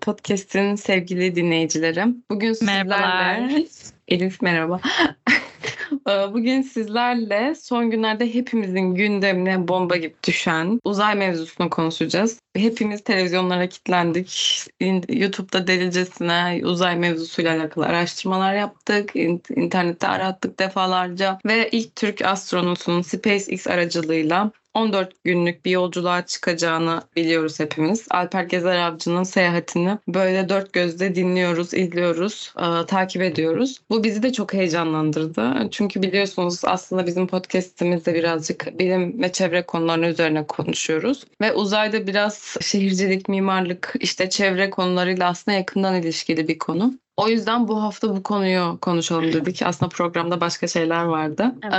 Podcast'in sevgili dinleyicilerim. Bugün sizlerle... Merhabalar. Elif merhaba. Ee, Bugün sizlerle son günlerde hepimizin gündemine bomba gibi düşen uzay mevzusunu konuşacağız. Hepimiz televizyonlara kilitlendik. YouTube'da delicesine uzay mevzusuyla alakalı araştırmalar yaptık. İn- İnternette arattık defalarca. Ve ilk Türk astronotunun SpaceX aracılığıyla 14 günlük bir yolculuğa çıkacağını biliyoruz hepimiz. Alper Gezer Avcı'nın seyahatini böyle dört gözle dinliyoruz, izliyoruz, e, takip ediyoruz. Bu bizi de çok heyecanlandırdı. Çünkü biliyorsunuz aslında bizim podcastimizde birazcık bilim ve çevre konularının üzerine konuşuyoruz. Ve uzayda biraz şehircilik, mimarlık, işte çevre konularıyla aslında yakından ilişkili bir konu. O yüzden bu hafta bu konuyu konuşalım dedik. Aslında programda başka şeyler vardı. Evet.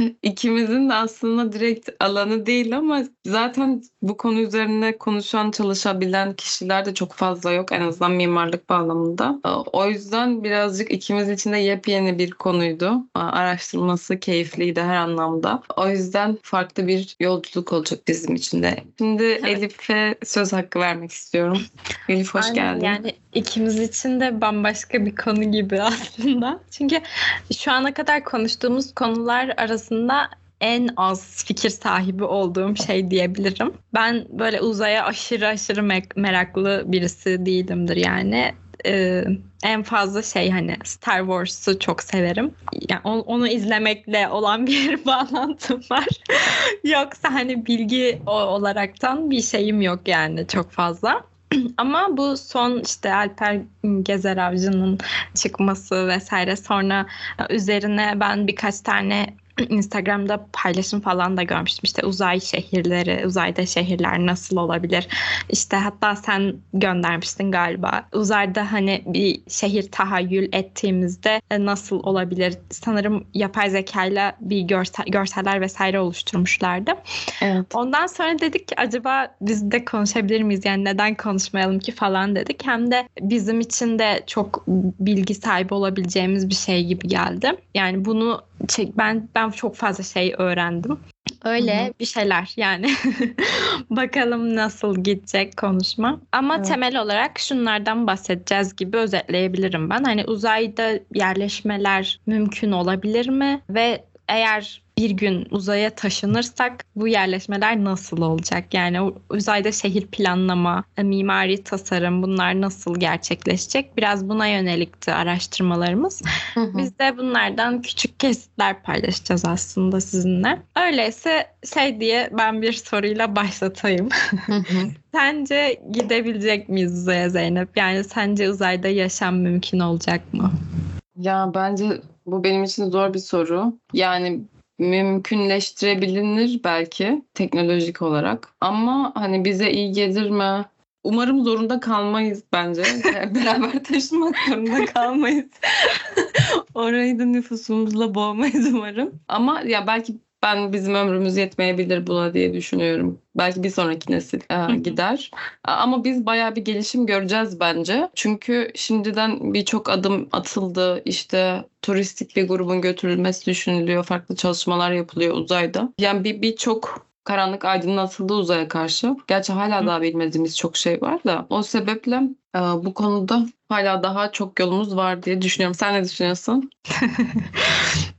Ee, ikimizin de aslında direkt alanı değil ama zaten bu konu üzerine konuşan, çalışabilen kişiler de çok fazla yok. En azından mimarlık bağlamında. Ee, O yüzden birazcık ikimiz için de yepyeni bir konuydu. Aa, Araştırması keyifliydi her anlamda. O yüzden farklı bir yolculuk olacak bizim için de. Şimdi Elif'e söz hakkı vermek istiyorum. Elif hoş Aynen, geldin. Yani ikimiz için de bambaşka bir konu gibi aslında. Çünkü şu ana kadar konuştuğumuz konular arasında en az fikir sahibi olduğum şey diyebilirim. Ben böyle uzaya aşırı aşırı me- meraklı birisi değilimdir yani. Ee, en fazla şey hani Star Wars'u çok severim. Yani onu, onu izlemekle olan bir bağlantım var. Yoksa hani bilgi olaraktan bir şeyim yok yani çok fazla. Ama bu son işte Alper Gezer Avcı'nın çıkması vesaire sonra üzerine ben birkaç tane Instagram'da paylaşım falan da görmüştüm. İşte uzay şehirleri, uzayda şehirler nasıl olabilir? İşte hatta sen göndermiştin galiba. Uzayda hani bir şehir tahayyül ettiğimizde e, nasıl olabilir? Sanırım yapay zekayla bir görsel, görseller vesaire oluşturmuşlardı. Evet. Ondan sonra dedik ki acaba biz de konuşabilir miyiz? Yani neden konuşmayalım ki falan dedik. Hem de bizim için de çok bilgi sahibi olabileceğimiz bir şey gibi geldi. Yani bunu ben ben çok fazla şey öğrendim. Öyle Hı hı. bir şeyler yani. Bakalım nasıl gidecek konuşma. Ama Evet. temel olarak şunlardan bahsedeceğiz gibi özetleyebilirim ben. Hani uzayda yerleşmeler mümkün olabilir mi? Ve eğer bir gün uzaya taşınırsak bu yerleşmeler nasıl olacak? Yani uzayda şehir planlama, mimari tasarım bunlar nasıl gerçekleşecek? Biraz buna yönelikti araştırmalarımız. Hı hı. Biz de bunlardan küçük kesitler paylaşacağız aslında sizinle. Öyleyse şey diye ben bir soruyla başlatayım. Hı. Sence gidebilecek miyiz uzaya Zeynep? Yani sence uzayda yaşam mümkün olacak mı? Ya bence bu benim için zor bir soru. Yani mümkünleştirebilir belki teknolojik olarak. Ama hani bize iyi gelir mi? Umarım zorunda kalmayız bence. Beraber taşımak zorunda kalmayız. Orayı da nüfusumuzla boğmayız umarım. Ama ya belki ben bizim ömrümüz yetmeyebilir buna diye düşünüyorum. Belki bir sonraki nesil e, gider. Ama biz bayağı bir gelişim göreceğiz bence. Çünkü şimdiden birçok adım atıldı. İşte turistik bir grubun götürülmesi düşünülüyor. Farklı çalışmalar yapılıyor uzayda. Yani bir birçok karanlık aydınlatıldı uzaya karşı. Gerçi hala Hı. daha bilmediğimiz çok şey var da. O sebeple e, bu konuda hala daha çok yolumuz var diye düşünüyorum. Sen ne düşünüyorsun?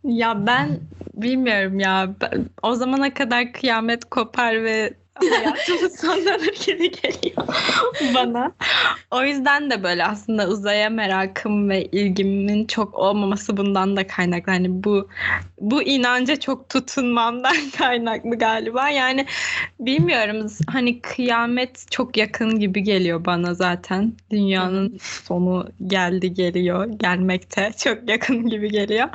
Ya ben bilmiyorum ya. O zamana kadar kıyamet kopar ve hayatımız sonlanır gibi geliyor bana. O yüzden de böyle aslında uzaya merakım ve ilgimin çok olmaması bundan da kaynaklı. Hani bu bu inanca çok tutunmamdan kaynaklı galiba. Yani bilmiyorum hani kıyamet çok yakın gibi geliyor bana zaten. Dünyanın sonu geldi geliyor. Gelmekte çok yakın gibi geliyor.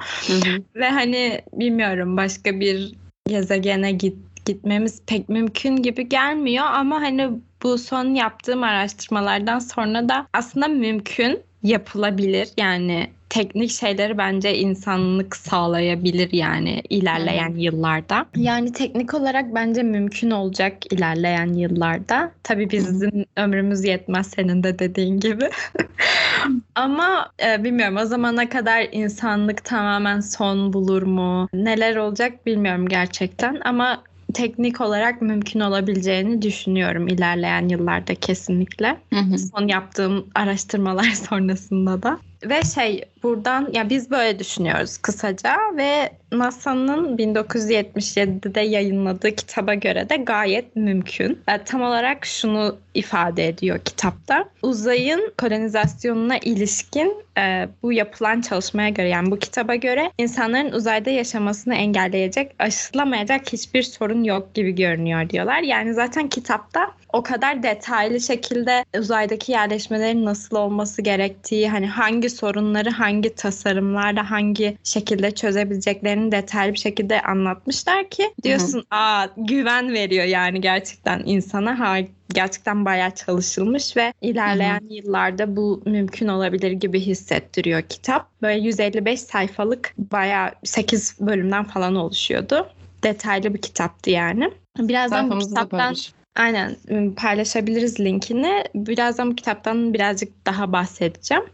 Ve hani bilmiyorum başka bir gezegene git gitmemiz pek mümkün gibi gelmiyor ama hani bu son yaptığım araştırmalardan sonra da aslında mümkün yapılabilir. Yani teknik şeyleri bence insanlık sağlayabilir yani ilerleyen yıllarda. Yani teknik olarak bence mümkün olacak ilerleyen yıllarda. Tabii bizim ömrümüz yetmez senin de dediğin gibi. Ama e, bilmiyorum o zamana kadar insanlık tamamen son bulur mu? Neler olacak bilmiyorum gerçekten ama teknik olarak mümkün olabileceğini düşünüyorum ilerleyen yıllarda kesinlikle. Hı hı. Son yaptığım araştırmalar sonrasında da. Ve şey buradan ya biz böyle düşünüyoruz kısaca ve NASA'nın 1977'de yayınladığı kitaba göre de gayet mümkün. E, tam olarak şunu ifade ediyor kitapta. Uzayın kolonizasyonuna ilişkin e, bu yapılan çalışmaya göre yani bu kitaba göre insanların uzayda yaşamasını engelleyecek, aşılamayacak hiçbir sorun yok gibi görünüyor diyorlar. Yani zaten kitapta o kadar detaylı şekilde uzaydaki yerleşmelerin nasıl olması gerektiği, hani hangi sorunları hangi tasarımlarla hangi şekilde çözebileceklerini detaylı bir şekilde anlatmışlar ki diyorsun hı hı. aa güven veriyor yani gerçekten insana ha gerçekten bayağı çalışılmış ve ilerleyen hı hı. yıllarda bu mümkün olabilir gibi hissettiriyor kitap. Böyle 155 sayfalık bayağı 8 bölümden falan oluşuyordu. Detaylı bir kitaptı yani. Birazdan bu kitaptan Aynen paylaşabiliriz linkini. Birazdan bu kitaptan birazcık daha bahsedeceğim.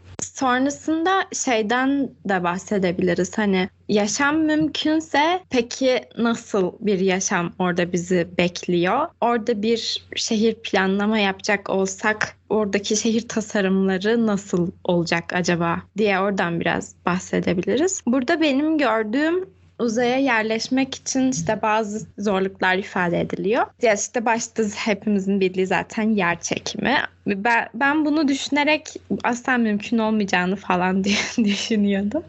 Sonrasında şeyden de bahsedebiliriz. Hani yaşam mümkünse peki nasıl bir yaşam orada bizi bekliyor? Orada bir şehir planlama yapacak olsak oradaki şehir tasarımları nasıl olacak acaba diye oradan biraz bahsedebiliriz. Burada benim gördüğüm uzaya yerleşmek için işte bazı zorluklar ifade ediliyor. Ya işte başta hepimizin bildiği zaten yer çekimi. Ben, ben bunu düşünerek asla mümkün olmayacağını falan diye düşünüyordum.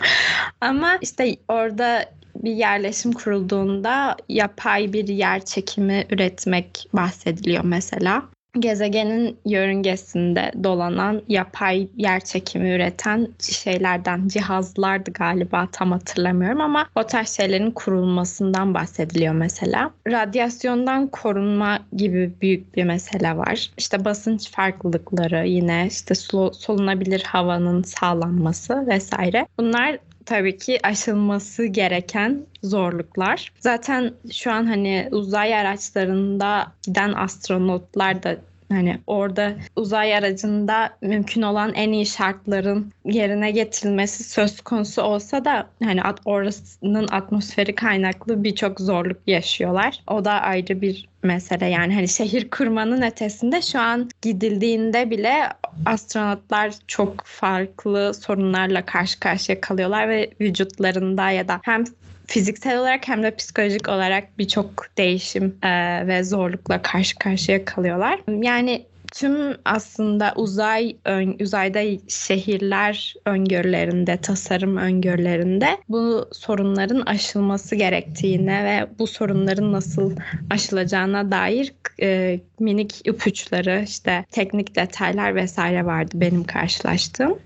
Ama işte orada bir yerleşim kurulduğunda yapay bir yer çekimi üretmek bahsediliyor mesela gezegenin yörüngesinde dolanan yapay yer çekimi üreten şeylerden cihazlardı galiba tam hatırlamıyorum ama o tarz şeylerin kurulmasından bahsediliyor mesela. Radyasyondan korunma gibi büyük bir mesele var. İşte basınç farklılıkları yine işte solunabilir havanın sağlanması vesaire. Bunlar tabii ki aşılması gereken zorluklar. Zaten şu an hani uzay araçlarında giden astronotlar da Hani orada uzay aracında mümkün olan en iyi şartların yerine getirilmesi söz konusu olsa da hani at orasının atmosferi kaynaklı birçok zorluk yaşıyorlar. O da ayrı bir mesele yani hani şehir kurmanın ötesinde şu an gidildiğinde bile astronotlar çok farklı sorunlarla karşı karşıya kalıyorlar ve vücutlarında ya da hem fiziksel olarak hem de psikolojik olarak birçok değişim e, ve zorlukla karşı karşıya kalıyorlar. Yani tüm aslında uzay ön, uzayda şehirler öngörülerinde, tasarım öngörülerinde bu sorunların aşılması gerektiğine ve bu sorunların nasıl aşılacağına dair e, minik ipuçları, işte teknik detaylar vesaire vardı benim karşılaştığım.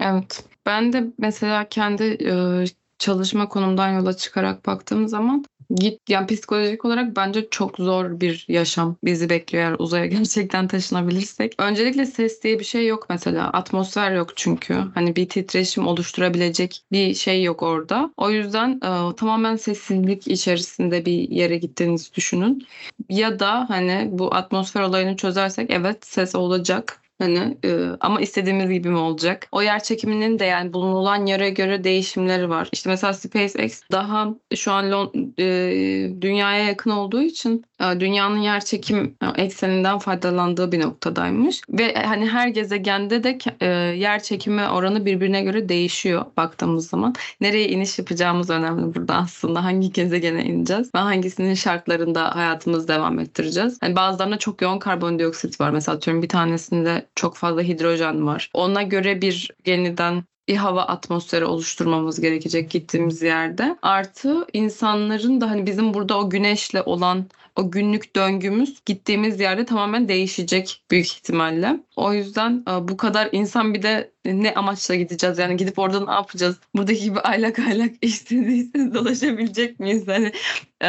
Evet. Ben de mesela kendi e, çalışma konumdan yola çıkarak baktığım zaman git yani psikolojik olarak bence çok zor bir yaşam bizi bekliyor eğer uzaya gerçekten taşınabilirsek. Öncelikle ses diye bir şey yok mesela. Atmosfer yok çünkü. Hani bir titreşim oluşturabilecek bir şey yok orada. O yüzden e, tamamen sessizlik içerisinde bir yere gittiğinizi düşünün. Ya da hani bu atmosfer olayını çözersek evet ses olacak Hani e, ama istediğimiz gibi mi olacak? O yer çekiminin de yani bulunulan yere göre değişimleri var. İşte mesela SpaceX daha şu an Lon, e, dünyaya yakın olduğu için dünyanın yer çekim e, ekseninden faydalandığı bir noktadaymış. Ve hani her gezegende de e, yer çekimi oranı birbirine göre değişiyor baktığımız zaman. Nereye iniş yapacağımız önemli burada aslında. Hangi gezegene ineceğiz ve hangisinin şartlarında hayatımızı devam ettireceğiz. Hani bazılarında çok yoğun karbondioksit var. Mesela atıyorum bir tanesinde çok fazla hidrojen var. Ona göre bir yeniden bir hava atmosferi oluşturmamız gerekecek gittiğimiz yerde. Artı insanların da hani bizim burada o güneşle olan o günlük döngümüz gittiğimiz yerde tamamen değişecek büyük ihtimalle. O yüzden bu kadar insan bir de ne amaçla gideceğiz? Yani gidip orada ne yapacağız? Buradaki gibi aylak aylak istediğiniz dolaşabilecek miyiz? Hani e,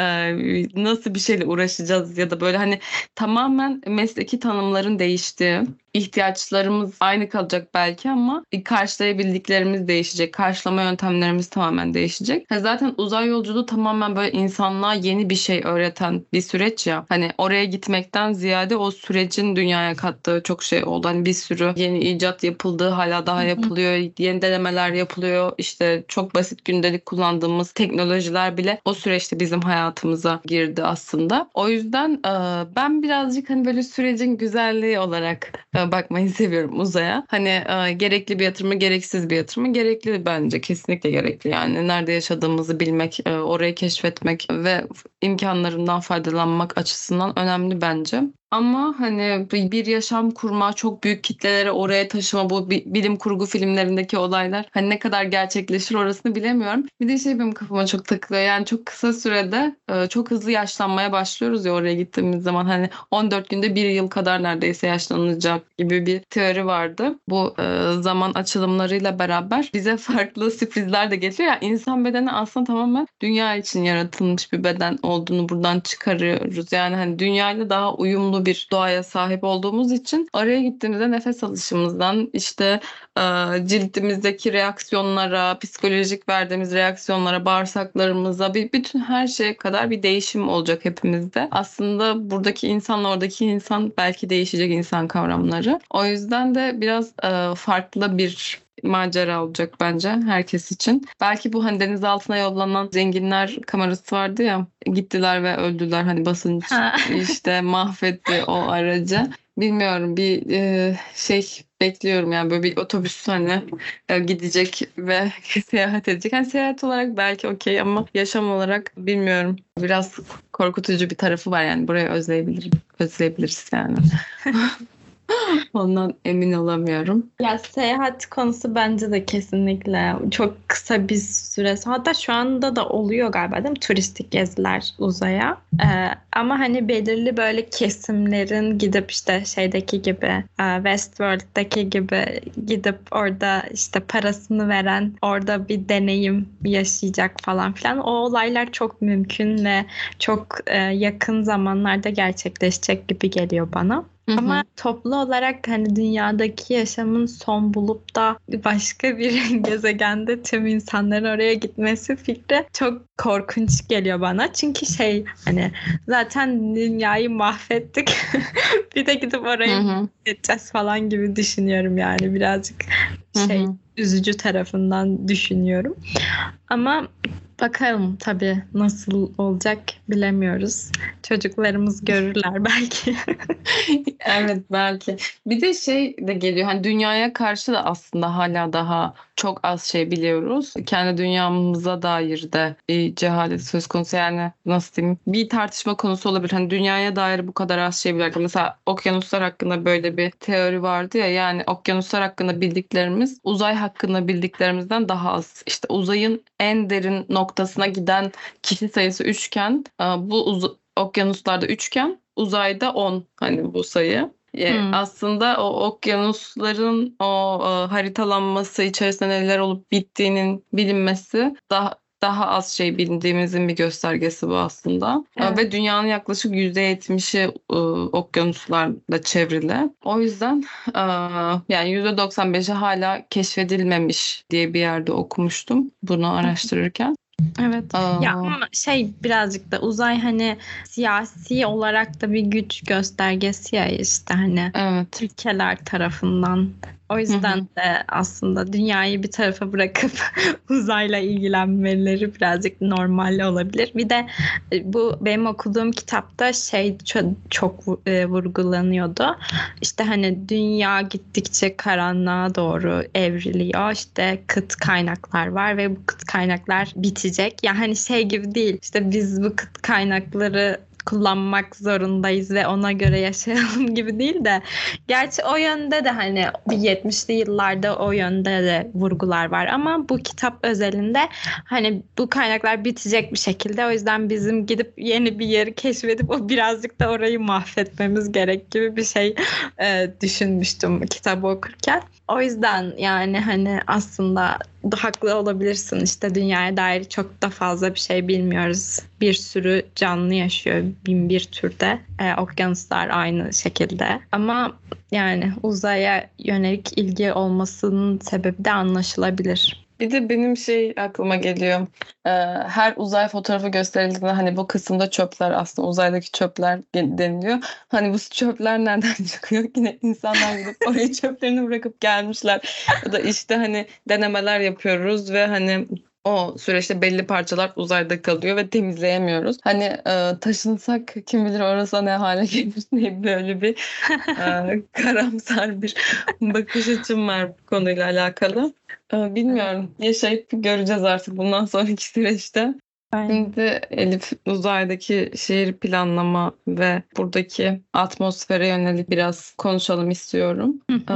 nasıl bir şeyle uğraşacağız ya da böyle hani tamamen mesleki tanımların değiştiği, ihtiyaçlarımız aynı kalacak belki ama karşılayabildiklerimiz değişecek. Karşılama yöntemlerimiz tamamen değişecek. Zaten uzay yolculuğu tamamen böyle insanlığa yeni bir şey öğreten bir süreç ya. Hani oraya gitmekten ziyade o sürecin dünyaya kattığı çok şey oldu oldu. Hani bir sürü yeni icat yapıldı. Hala daha yapılıyor. Yeni denemeler yapılıyor. İşte çok basit gündelik kullandığımız teknolojiler bile o süreçte bizim hayatımıza girdi aslında. O yüzden e, ben birazcık hani böyle sürecin güzelliği olarak e, bakmayı seviyorum uzaya. Hani e, gerekli bir yatırımı, gereksiz bir yatırımı gerekli bence. Kesinlikle gerekli. Yani nerede yaşadığımızı bilmek, orayı keşfetmek ve imkanlarından faydalanmak açısından önemli bence. Ama hani bir yaşam kurma, çok büyük kitlelere oraya taşıma bu bilim kurgu filmlerindeki olaylar hani ne kadar gerçekleşir orasını bilemiyorum. Bir de şey benim kafama çok takılıyor. Yani çok kısa sürede e, çok hızlı yaşlanmaya başlıyoruz ya oraya gittiğimiz zaman hani 14 günde bir yıl kadar neredeyse yaşlanacak gibi bir teori vardı. Bu e, zaman açılımlarıyla beraber bize farklı sürprizler de getiriyor. Yani insan bedeni aslında tamamen dünya için yaratılmış bir beden olduğunu buradan çıkarıyoruz. Yani hani dünyayla daha uyumlu bir doğaya sahip olduğumuz için araya gittiğimizde nefes alışımızdan işte e, cildimizdeki reaksiyonlara, psikolojik verdiğimiz reaksiyonlara, bağırsaklarımıza bir bütün her şeye kadar bir değişim olacak hepimizde. Aslında buradaki insanla oradaki insan belki değişecek insan kavramları. O yüzden de biraz e, farklı bir macera olacak bence herkes için. Belki bu hani deniz altına yollanan zenginler kamerası vardı ya gittiler ve öldüler hani basınç işte mahvetti o aracı. Bilmiyorum bir e, şey bekliyorum yani böyle bir otobüs hani e, gidecek ve seyahat edecek. Yani seyahat olarak belki okey ama yaşam olarak bilmiyorum. Biraz korkutucu bir tarafı var yani burayı özleyebilirim. Özleyebiliriz yani. Ondan emin olamıyorum. Ya seyahat konusu bence de kesinlikle çok kısa bir süre. Hatta şu anda da oluyor galiba değil mi? Turistik geziler uzaya. Ee, ama hani belirli böyle kesimlerin gidip işte şeydeki gibi e, Westworld'daki gibi gidip orada işte parasını veren orada bir deneyim yaşayacak falan filan. O olaylar çok mümkün ve çok e, yakın zamanlarda gerçekleşecek gibi geliyor bana. Ama toplu olarak hani dünyadaki yaşamın son bulup da başka bir gezegende tüm insanların oraya gitmesi fikri çok korkunç geliyor bana. Çünkü şey hani zaten dünyayı mahvettik. bir de gidip oraya gideceğiz falan gibi düşünüyorum yani birazcık şey. Üzücü tarafından düşünüyorum. Ama Bakalım tabii nasıl olacak bilemiyoruz. Çocuklarımız görürler belki. evet belki. Bir de şey de geliyor hani dünyaya karşı da aslında hala daha çok az şey biliyoruz. Kendi dünyamıza dair de bir cehalet söz konusu yani nasıl diyeyim bir tartışma konusu olabilir. Hani dünyaya dair bu kadar az şey biliyoruz. Mesela okyanuslar hakkında böyle bir teori vardı ya yani okyanuslar hakkında bildiklerimiz uzay hakkında bildiklerimizden daha az. İşte uzayın en derin noktasına giden kişi sayısı üçken bu uz- okyanuslarda üçken uzayda 10 hani bu sayı. Hmm. Aslında o okyanusların o e, haritalanması içerisinde neler olup bittiğinin bilinmesi daha daha az şey bildiğimizin bir göstergesi bu aslında. Evet. Ve dünyanın yaklaşık %70'i e, okyanuslarla çevrili. O yüzden e, yani %95'i hala keşfedilmemiş diye bir yerde okumuştum bunu araştırırken. Evet. Aa. Ya ama şey birazcık da uzay hani siyasi olarak da bir güç göstergesi ya işte hani evet. ülkeler tarafından o yüzden de aslında dünyayı bir tarafa bırakıp uzayla ilgilenmeleri birazcık normal olabilir. Bir de e, bu benim okuduğum kitapta şey çok, çok e, vurgulanıyordu. İşte hani dünya gittikçe karanlığa doğru evriliyor. İşte kıt kaynaklar var ve bu kıt kaynaklar bitecek. Yani hani şey gibi değil. İşte biz bu kıt kaynakları kullanmak zorundayız ve ona göre yaşayalım gibi değil de gerçi o yönde de hani bir 70'li yıllarda o yönde de vurgular var ama bu kitap özelinde hani bu kaynaklar bitecek bir şekilde o yüzden bizim gidip yeni bir yeri keşfedip o birazcık da orayı mahvetmemiz gerek gibi bir şey e, düşünmüştüm kitabı okurken. O yüzden yani hani aslında haklı olabilirsin. İşte dünyaya dair çok da fazla bir şey bilmiyoruz. Bir sürü canlı yaşıyor bin bir türde. Ee, okyanuslar aynı şekilde. Ama yani uzaya yönelik ilgi olmasının sebebi de anlaşılabilir. Bir de benim şey aklıma geliyor. Ee, her uzay fotoğrafı gösterildiğinde hani bu kısımda çöpler aslında uzaydaki çöpler deniliyor. Hani bu çöpler nereden çıkıyor? Yine insanlar gidip oraya çöplerini bırakıp gelmişler. Ya da işte hani denemeler yapıyoruz ve hani o süreçte belli parçalar uzayda kalıyor ve temizleyemiyoruz. Hani e, taşınsak kim bilir orası ne hale gelir diye böyle bir e, karamsar bir bakış açım var bu konuyla alakalı. E, bilmiyorum. Yaşayıp göreceğiz artık bundan sonraki süreçte. Aynen. Şimdi Elif uzaydaki şehir planlama ve buradaki atmosfere yönelik biraz konuşalım istiyorum. Ee,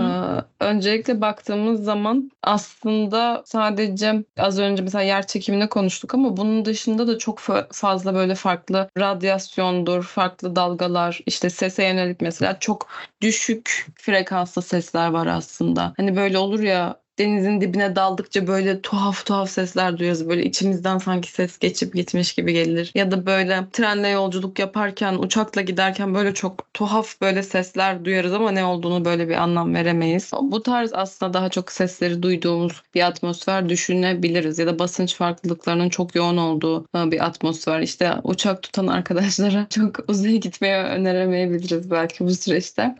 öncelikle baktığımız zaman aslında sadece az önce mesela yer çekimini konuştuk ama bunun dışında da çok fazla böyle farklı radyasyondur, farklı dalgalar, işte sese yönelik mesela çok düşük frekanslı sesler var aslında. Hani böyle olur ya denizin dibine daldıkça böyle tuhaf tuhaf sesler duyuyoruz. Böyle içimizden sanki ses geçip gitmiş gibi gelir. Ya da böyle trenle yolculuk yaparken, uçakla giderken böyle çok tuhaf böyle sesler duyarız ama ne olduğunu böyle bir anlam veremeyiz. Bu tarz aslında daha çok sesleri duyduğumuz bir atmosfer düşünebiliriz. Ya da basınç farklılıklarının çok yoğun olduğu e, bir atmosfer. İşte uçak tutan arkadaşlara çok uzaya gitmeye öneremeyebiliriz belki bu süreçte.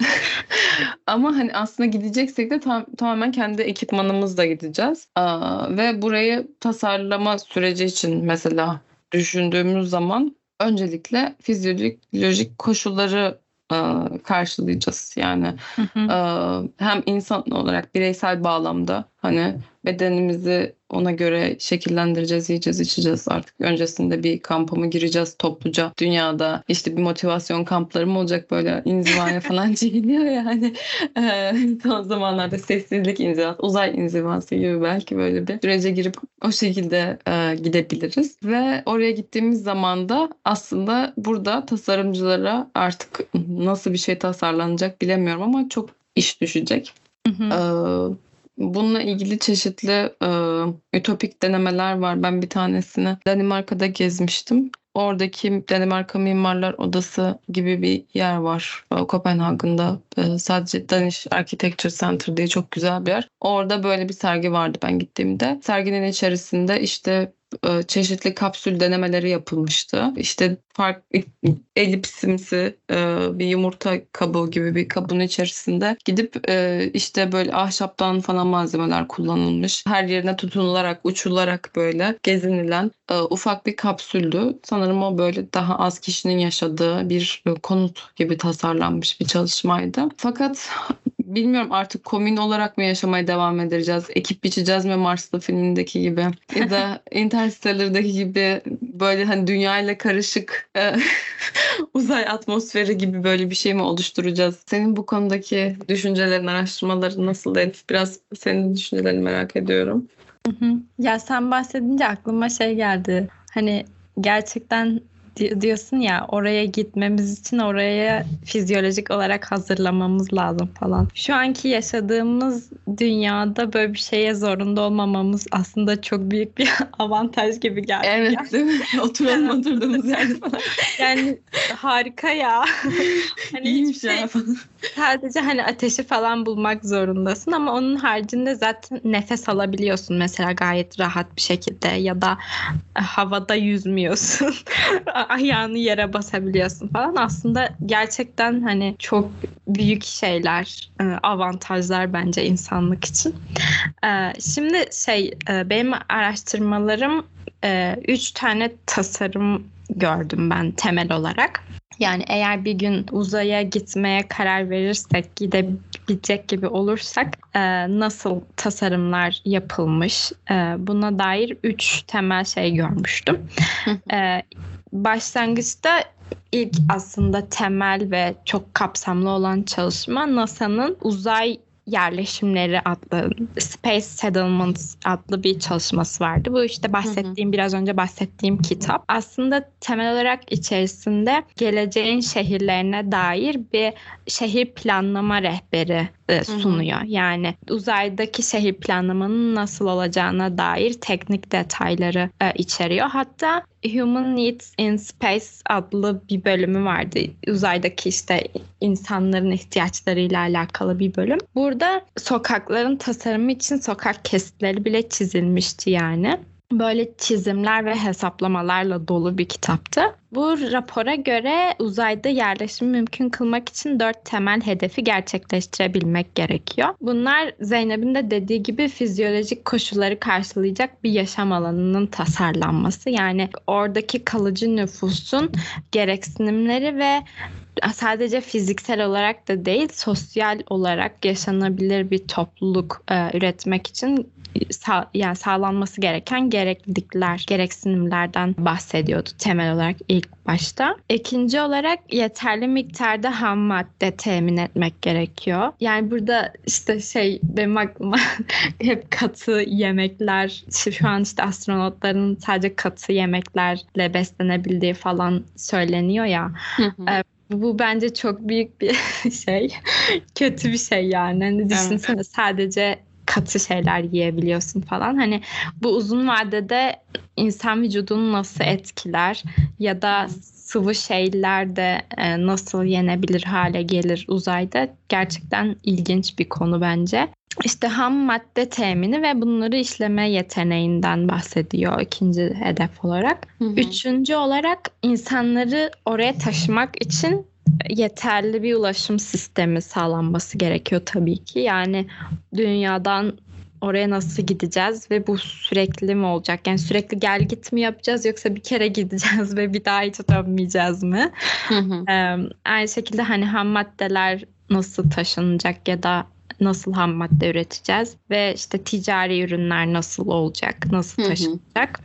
ama hani aslında gideceksek de tam, tamamen kendi ekipman danışmanımızla gideceğiz. Aa, ve burayı tasarlama süreci için mesela düşündüğümüz zaman öncelikle fizyolojik koşulları karşılayacağız. Yani hı hı. hem insan olarak bireysel bağlamda hani bedenimizi ona göre şekillendireceğiz, yiyeceğiz, içeceğiz artık. Öncesinde bir kampa mı gireceğiz topluca dünyada? işte bir motivasyon kampları mı olacak böyle inzivaya falan çekiliyor yani. Ee, son zamanlarda sessizlik inzivası, uzay inzivası gibi belki böyle bir sürece girip o şekilde e, gidebiliriz. Ve oraya gittiğimiz zaman da aslında burada tasarımcılara artık nasıl bir şey tasarlanacak bilemiyorum ama çok iş düşecek. Hı hı. Ee, Bununla ilgili çeşitli e, ütopik denemeler var. Ben bir tanesini Danimarka'da gezmiştim. Oradaki Danimarka Mimarlar Odası gibi bir yer var Kopenhag'ında. E, sadece Danish Architecture Center diye çok güzel bir yer. Orada böyle bir sergi vardı ben gittiğimde. Serginin içerisinde işte e, çeşitli kapsül denemeleri yapılmıştı. İşte fark elipsimsi e, bir yumurta kabuğu gibi bir kabın içerisinde gidip e, işte böyle ahşaptan falan malzemeler kullanılmış. Her yerine tutunularak, uçularak böyle gezinilen ufak bir kapsüldü. Sanırım o böyle daha az kişinin yaşadığı bir konut gibi tasarlanmış bir çalışmaydı. Fakat bilmiyorum artık komün olarak mı yaşamaya devam edeceğiz? Ekip biçeceğiz mi Mars'ta filmindeki gibi? Ya da Interstellar'daki gibi böyle hani dünyayla karışık e, uzay atmosferi gibi böyle bir şey mi oluşturacağız? Senin bu konudaki düşüncelerin, araştırmaların nasıl Elif? Biraz senin düşüncelerini merak ediyorum. Hı hı. Ya sen bahsedince aklıma şey geldi. Hani gerçekten diyorsun ya oraya gitmemiz için oraya fizyolojik olarak hazırlamamız lazım falan. Şu anki yaşadığımız dünyada böyle bir şeye zorunda olmamamız aslında çok büyük bir avantaj gibi geldi. Evet değil mi? Oturalım oturduğumuz yerde falan. Yani harika ya. hani İyiymiş şey, ya falan. Sadece hani ateşi falan bulmak zorundasın ama onun haricinde zaten nefes alabiliyorsun mesela gayet rahat bir şekilde ya da havada yüzmüyorsun. Ayağını yere basabiliyorsun falan. Aslında gerçekten hani çok büyük şeyler, e, avantajlar bence insanlık için. E, şimdi şey e, benim araştırmalarım üç tane tasarım gördüm ben temel olarak. Yani eğer bir gün uzaya gitmeye karar verirsek, gidebilecek gibi olursak nasıl tasarımlar yapılmış buna dair üç temel şey görmüştüm başlangıçta ilk aslında temel ve çok kapsamlı olan çalışma NASA'nın uzay yerleşimleri adlı Space Settlements adlı bir çalışması vardı. Bu işte bahsettiğim hı hı. biraz önce bahsettiğim kitap. Aslında temel olarak içerisinde geleceğin şehirlerine dair bir şehir planlama rehberi e, sunuyor. Hı hı. Yani uzaydaki şehir planlamanın nasıl olacağına dair teknik detayları e, içeriyor. Hatta Human Needs in Space adlı bir bölümü vardı. Uzaydaki işte insanların ihtiyaçlarıyla alakalı bir bölüm. Burada sokakların tasarımı için sokak kesitleri bile çizilmişti yani böyle çizimler ve hesaplamalarla dolu bir kitaptı. Bu rapora göre uzayda yerleşimi mümkün kılmak için dört temel hedefi gerçekleştirebilmek gerekiyor. Bunlar Zeynep'in de dediği gibi fizyolojik koşulları karşılayacak bir yaşam alanının tasarlanması. Yani oradaki kalıcı nüfusun gereksinimleri ve sadece fiziksel olarak da değil sosyal olarak yaşanabilir bir topluluk e, üretmek için sağ, yani sağlanması gereken gereklilikler, gereksinimlerden bahsediyordu temel olarak ilk başta. İkinci olarak yeterli miktarda ham madde temin etmek gerekiyor. Yani burada işte şey benim aklıma hep katı yemekler, şu an işte astronotların sadece katı yemeklerle beslenebildiği falan söyleniyor ya. Hı hı. Bu bence çok büyük bir şey. Kötü bir şey yani. Hani düşünsene evet. sadece katı şeyler yiyebiliyorsun falan. Hani bu uzun vadede insan vücudunu nasıl etkiler ya da sıvı şeyler de e, nasıl yenebilir hale gelir uzayda gerçekten ilginç bir konu bence. İşte ham madde temini ve bunları işleme yeteneğinden bahsediyor ikinci hedef olarak. Hı hı. Üçüncü olarak insanları oraya taşımak için yeterli bir ulaşım sistemi sağlanması gerekiyor tabii ki. Yani dünyadan oraya nasıl gideceğiz ve bu sürekli mi olacak? Yani sürekli gel git mi yapacağız yoksa bir kere gideceğiz ve bir daha hiç dönmeyeceğiz mi? Ee, aynı şekilde hani ham maddeler nasıl taşınacak ya da nasıl ham madde üreteceğiz ve işte ticari ürünler nasıl olacak, nasıl taşınacak.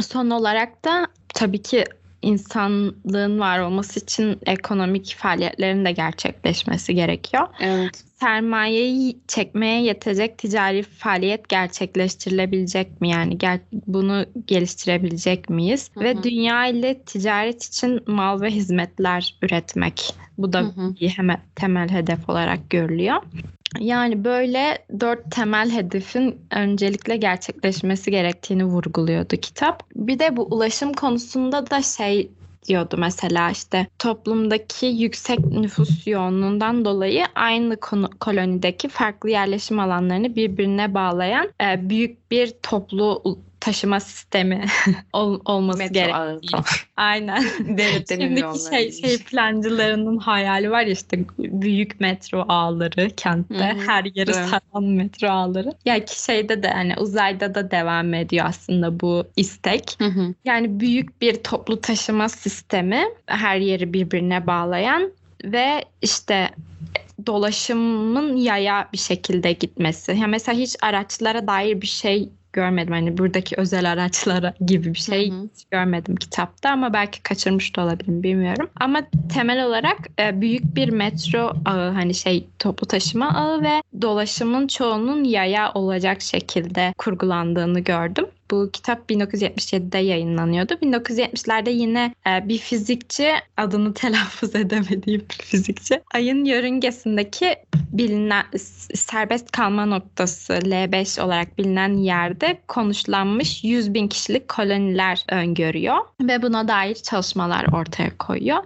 Son olarak da tabii ki insanlığın var olması için ekonomik faaliyetlerin de gerçekleşmesi gerekiyor. Evet. Sermayeyi çekmeye yetecek ticari faaliyet gerçekleştirilebilecek mi? Yani gel bunu geliştirebilecek miyiz? Hı hı. Ve dünya ile ticaret için mal ve hizmetler üretmek. Bu da hı hı. bir hemen temel hedef olarak görülüyor. Yani böyle dört temel hedefin öncelikle gerçekleşmesi gerektiğini vurguluyordu kitap. Bir de bu ulaşım konusunda da şey diyordu mesela işte toplumdaki yüksek nüfus yoğunluğundan dolayı aynı kolonideki farklı yerleşim alanlarını birbirine bağlayan e, büyük bir toplu taşıma sistemi ol, olması Metro gerekiyor. Aynen. Şimdiki şey, şey plancılarının hayali var ya işte büyük metro ağları kentte. Hı-hı. Her yeri saran metro ağları. Ya ki şeyde de hani uzayda da devam ediyor aslında bu istek. Hı-hı. Yani büyük bir toplu taşıma sistemi her yeri birbirine bağlayan ve işte dolaşımın yaya bir şekilde gitmesi. Ya mesela hiç araçlara dair bir şey görmedim. Hani buradaki özel araçlara gibi bir şey hı hı. görmedim kitapta ama belki kaçırmış da olabilirim bilmiyorum. Ama temel olarak e, büyük bir metro ağı hani şey toplu taşıma ağı ve dolaşımın çoğunun yaya olacak şekilde kurgulandığını gördüm. Bu kitap 1977'de yayınlanıyordu. 1970'lerde yine e, bir fizikçi adını telaffuz edemediğim bir fizikçi ayın yörüngesindeki bilinen serbest kalma noktası L5 olarak bilinen yerde konuşlanmış 100 bin kişilik koloniler öngörüyor ve buna dair çalışmalar ortaya koyuyor.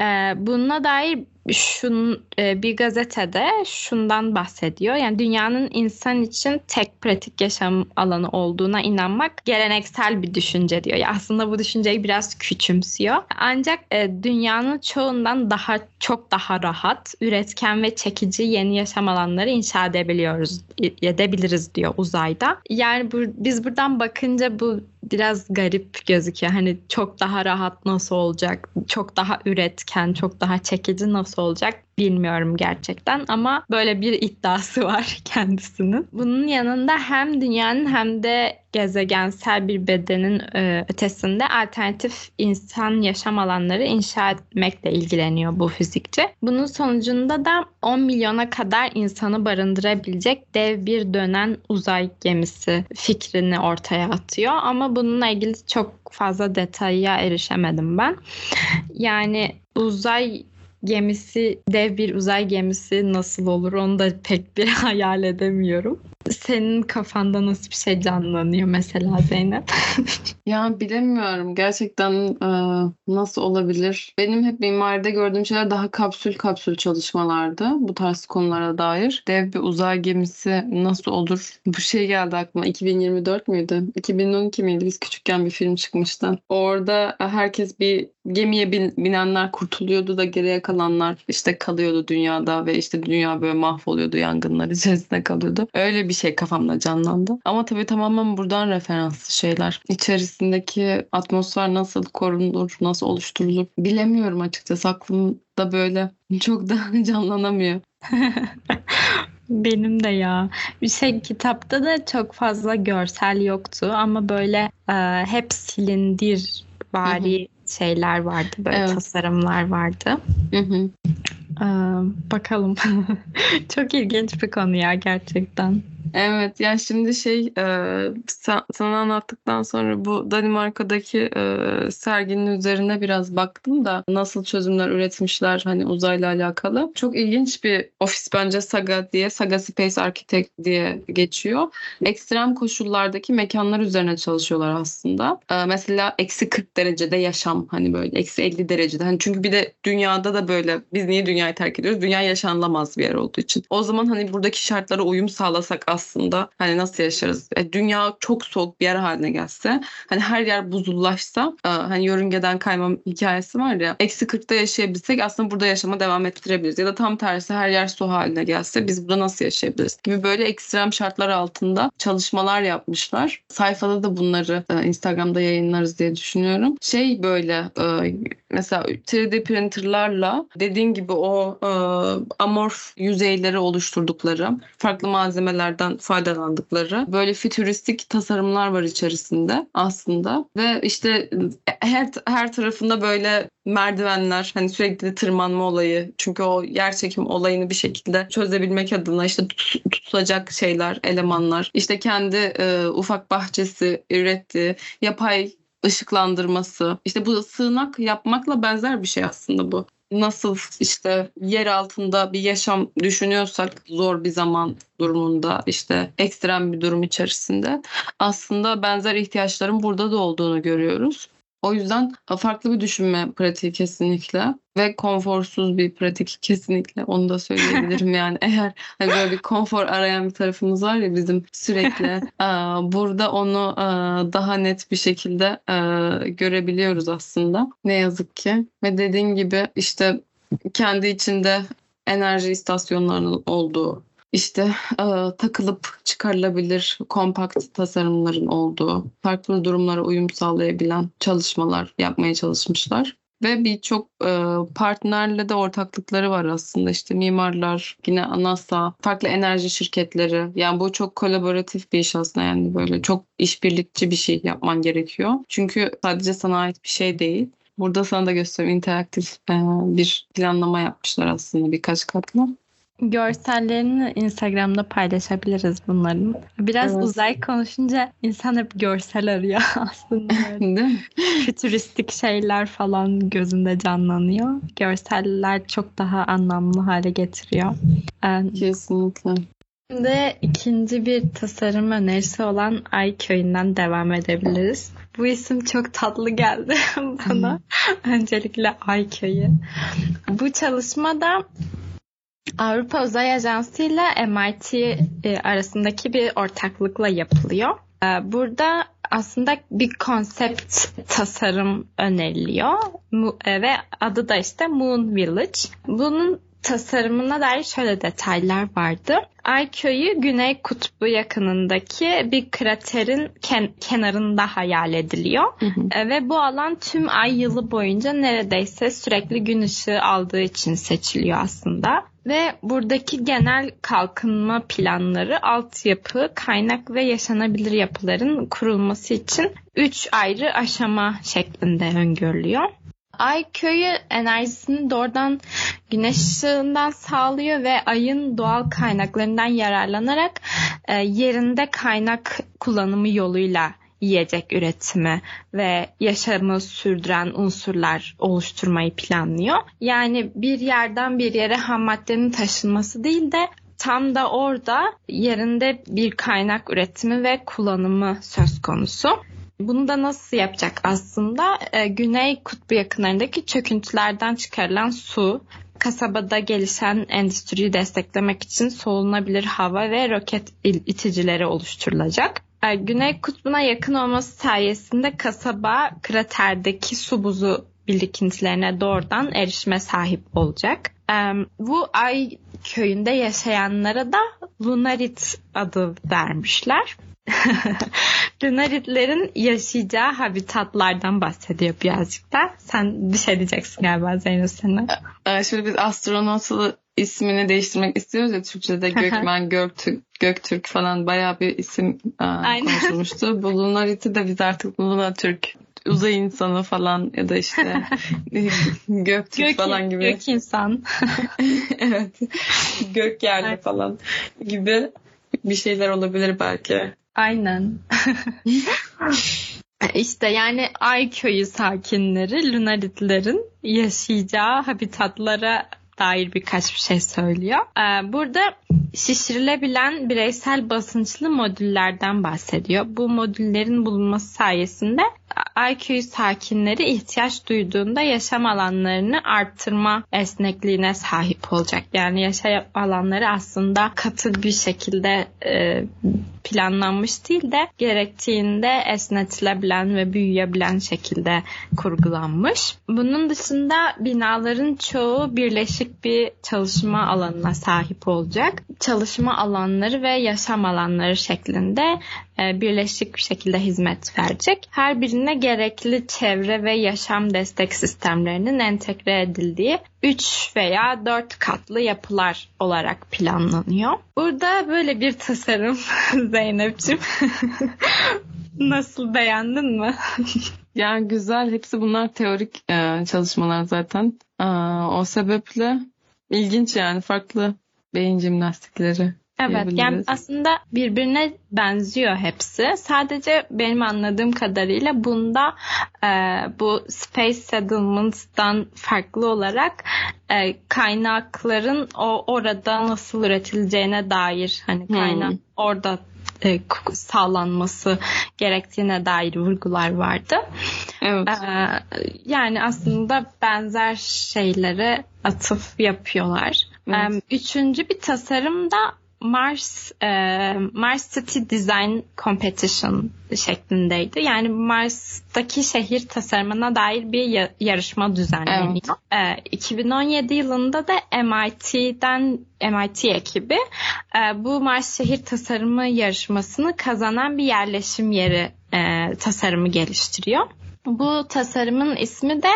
E, buna dair şun e, bir gazetede şundan bahsediyor. Yani dünyanın insan için tek pratik yaşam alanı olduğuna inanmak geleneksel bir düşünce diyor. Ya aslında bu düşünceyi biraz küçümsüyor. Ancak e, dünyanın çoğundan daha çok daha rahat, üretken ve çekici yeni yaşam alanları inşa edebiliyoruz, edebiliriz diyor uzayda. Yani bu, biz buradan bakınca bu biraz garip gözüküyor. Hani çok daha rahat nasıl olacak? Çok daha üretken, çok daha çekici nasıl olacak? Bilmiyorum gerçekten ama böyle bir iddiası var kendisinin. Bunun yanında hem dünyanın hem de gezegensel bir bedenin e, ötesinde alternatif insan yaşam alanları inşa etmekle ilgileniyor bu fizikçi. Bunun sonucunda da 10 milyona kadar insanı barındırabilecek dev bir dönen uzay gemisi fikrini ortaya atıyor. Ama bununla ilgili çok fazla detaya erişemedim ben. Yani uzay gemisi, dev bir uzay gemisi nasıl olur onu da pek bir hayal edemiyorum. Senin kafanda nasıl bir şey canlanıyor mesela Zeynep? Ya bilemiyorum gerçekten e, nasıl olabilir? Benim hep mimaride gördüğüm şeyler daha kapsül kapsül çalışmalardı bu tarz konulara dair. Dev bir uzay gemisi nasıl olur? Bu şey geldi aklıma 2024 müydü? 2012 miydi? Biz küçükken bir film çıkmıştı. Orada herkes bir gemiye bin- binenler kurtuluyordu da geriye kalanlar işte kalıyordu dünyada ve işte dünya böyle mahvoluyordu yangınlar içerisinde kalıyordu. Öyle bir şey kafamda canlandı. Ama tabii tamamen buradan referanslı şeyler. İçerisindeki atmosfer nasıl korunur, nasıl oluşturulur bilemiyorum açıkçası. Aklımda böyle çok da canlanamıyor. Benim de ya. Bir şey kitapta da çok fazla görsel yoktu ama böyle e, hep silindir vari şeyler vardı. Böyle Evet. tasarımlar vardı. Hı hı. E, bakalım. çok ilginç bir konu ya gerçekten. Evet yani şimdi şey e, sa- sana anlattıktan sonra bu Danimarka'daki e, serginin üzerine biraz baktım da nasıl çözümler üretmişler hani uzayla alakalı. Çok ilginç bir ofis bence Saga diye Saga Space Architect diye geçiyor. Ekstrem koşullardaki mekanlar üzerine çalışıyorlar aslında. E, mesela eksi 40 derecede yaşam hani böyle eksi 50 derecede. Hani çünkü bir de dünyada da böyle biz niye dünyayı terk ediyoruz? Dünya yaşanılamaz bir yer olduğu için. O zaman hani buradaki şartlara uyum sağlasak aslında hani nasıl yaşarız? E, dünya çok soğuk bir yer haline gelse hani her yer buzullaşsa e, hani yörüngeden kayma hikayesi var ya eksi 40'ta yaşayabilsek aslında burada yaşama devam ettirebiliriz. Ya da tam tersi her yer su haline gelse biz burada nasıl yaşayabiliriz? Gibi böyle ekstrem şartlar altında çalışmalar yapmışlar. Sayfada da bunları e, Instagram'da yayınlarız diye düşünüyorum. Şey böyle e, mesela 3D printerlarla dediğin gibi o e, amorf yüzeyleri oluşturdukları, farklı malzemelerden faydalandıkları böyle fütüristik tasarımlar var içerisinde aslında. Ve işte her her tarafında böyle merdivenler hani sürekli tırmanma olayı. Çünkü o yer çekim olayını bir şekilde çözebilmek adına işte tut- tutulacak şeyler, elemanlar, işte kendi e, ufak bahçesi ürettiği yapay ışıklandırması. İşte bu sığınak yapmakla benzer bir şey aslında bu. Nasıl işte yer altında bir yaşam düşünüyorsak zor bir zaman durumunda işte ekstrem bir durum içerisinde aslında benzer ihtiyaçların burada da olduğunu görüyoruz. O yüzden farklı bir düşünme pratiği kesinlikle ve konforsuz bir pratik kesinlikle onu da söyleyebilirim. Yani eğer hani böyle bir konfor arayan bir tarafımız var ya bizim sürekli e, burada onu e, daha net bir şekilde e, görebiliyoruz aslında. Ne yazık ki. Ve dediğin gibi işte kendi içinde enerji istasyonlarının olduğu işte e, takılıp çıkarılabilir kompakt tasarımların olduğu, farklı durumlara uyum sağlayabilen çalışmalar yapmaya çalışmışlar. Ve birçok e, partnerle de ortaklıkları var aslında işte mimarlar, yine NASA, farklı enerji şirketleri. Yani bu çok kolaboratif bir iş aslında yani böyle çok işbirlikçi bir şey yapman gerekiyor. Çünkü sadece sana ait bir şey değil. Burada sana da göstereyim interaktif e, bir planlama yapmışlar aslında birkaç katlı. Görsellerini Instagram'da paylaşabiliriz bunların. Biraz Evet. uzay konuşunca insan hep görsel arıyor aslında. Değil mi? Fütüristik şeyler falan gözünde canlanıyor. Görseller çok daha anlamlı hale getiriyor. Ee, Kesinlikle. Şimdi ikinci bir tasarım önerisi olan Ay Köyü'nden devam edebiliriz. Bu isim çok tatlı geldi bana. Öncelikle Ay Köyü. Bu çalışma da Avrupa Uzay Ajansı ile MIT e, arasındaki bir ortaklıkla yapılıyor. E, Burada aslında bir konsept tasarım öneriliyor e, ve adı da işte Moon Village. Bunun tasarımına dair şöyle detaylar vardı. Ay köyü Güney Kutbu yakınındaki bir kraterin ken- kenarında hayal ediliyor. Hı hı. E, Ve bu alan tüm ay yılı boyunca neredeyse sürekli gün ışığı aldığı için seçiliyor aslında. Ve buradaki genel kalkınma planları, altyapı, kaynak ve yaşanabilir yapıların kurulması için 3 ayrı aşama şeklinde öngörülüyor. Ay köyü enerjisini doğrudan güneş ışığından sağlıyor ve ayın doğal kaynaklarından yararlanarak e, yerinde kaynak kullanımı yoluyla yiyecek üretimi ve yaşamı sürdüren unsurlar oluşturmayı planlıyor. Yani bir yerden bir yere ham maddenin taşınması değil de tam da orada yerinde bir kaynak üretimi ve kullanımı söz konusu. Bunu da nasıl yapacak aslında? E, Güney kutbu yakınlarındaki çöküntülerden çıkarılan su, kasabada gelişen endüstriyi desteklemek için solunabilir hava ve roket iticileri oluşturulacak. E, Güney kutbuna yakın olması sayesinde kasaba kraterdeki su buzu birikintilerine doğrudan erişime sahip olacak. E, bu ay köyünde yaşayanlara da Lunarit adı vermişler. Lunaritlerin yaşayacağı habitatlardan bahsediyor birazcık da. Sen bir şey diyeceksin galiba Zeynep sana. Ee, şimdi biz astronotu ismini değiştirmek istiyoruz ya Türkçe'de Gökmen, Göktürk, Göktürk falan bayağı bir isim e, konuşulmuştu. Bu Lunarit'i de biz artık Lunatürk uzay insanı falan ya da işte Göktürk gök, falan gibi. Gök insan. evet. Gök yerli falan gibi bir şeyler olabilir belki. Aynen. İşte yani Ay köyü sakinleri Lunaritlerin yaşayacağı habitatlara dair birkaç bir şey söylüyor. Ee, burada şişirilebilen bireysel basınçlı modüllerden bahsediyor. Bu modüllerin bulunması sayesinde IQ sakinleri ihtiyaç duyduğunda yaşam alanlarını arttırma esnekliğine sahip olacak. Yani yaşam alanları aslında katı bir şekilde e, planlanmış değil de gerektiğinde esnetilebilen ve büyüyebilen şekilde kurgulanmış. Bunun dışında binaların çoğu birleşik bir çalışma alanına sahip olacak. Çalışma alanları ve yaşam alanları şeklinde birleşik bir şekilde hizmet verecek. Her birine gerekli çevre ve yaşam destek sistemlerinin entegre edildiği 3 veya 4 katlı yapılar olarak planlanıyor. Burada böyle bir tasarım Zeynep'ciğim. Nasıl beğendin mi? yani güzel. Hepsi bunlar teorik e, çalışmalar zaten. o sebeple ilginç yani farklı beyin jimnastikleri. Evet yani aslında birbirine benziyor hepsi. Sadece benim anladığım kadarıyla bunda e, bu Space Settlements'dan farklı olarak e, kaynakların o orada nasıl üretileceğine dair hani kaynak hmm. orada e, sağlanması gerektiğine dair vurgular vardı. Evet. E, yani aslında benzer şeylere atıf yapıyorlar. Evet. Üçüncü bir tasarım da Mars e, Mars City Design Competition şeklindeydi. Yani Mars'taki şehir tasarımına dair bir yarışma düzenleniyor. Evet. E, 2017 yılında da MIT'den MIT ekibi e, bu Mars şehir tasarımı yarışmasını kazanan bir yerleşim yeri e, tasarımı geliştiriyor. Bu tasarımın ismi de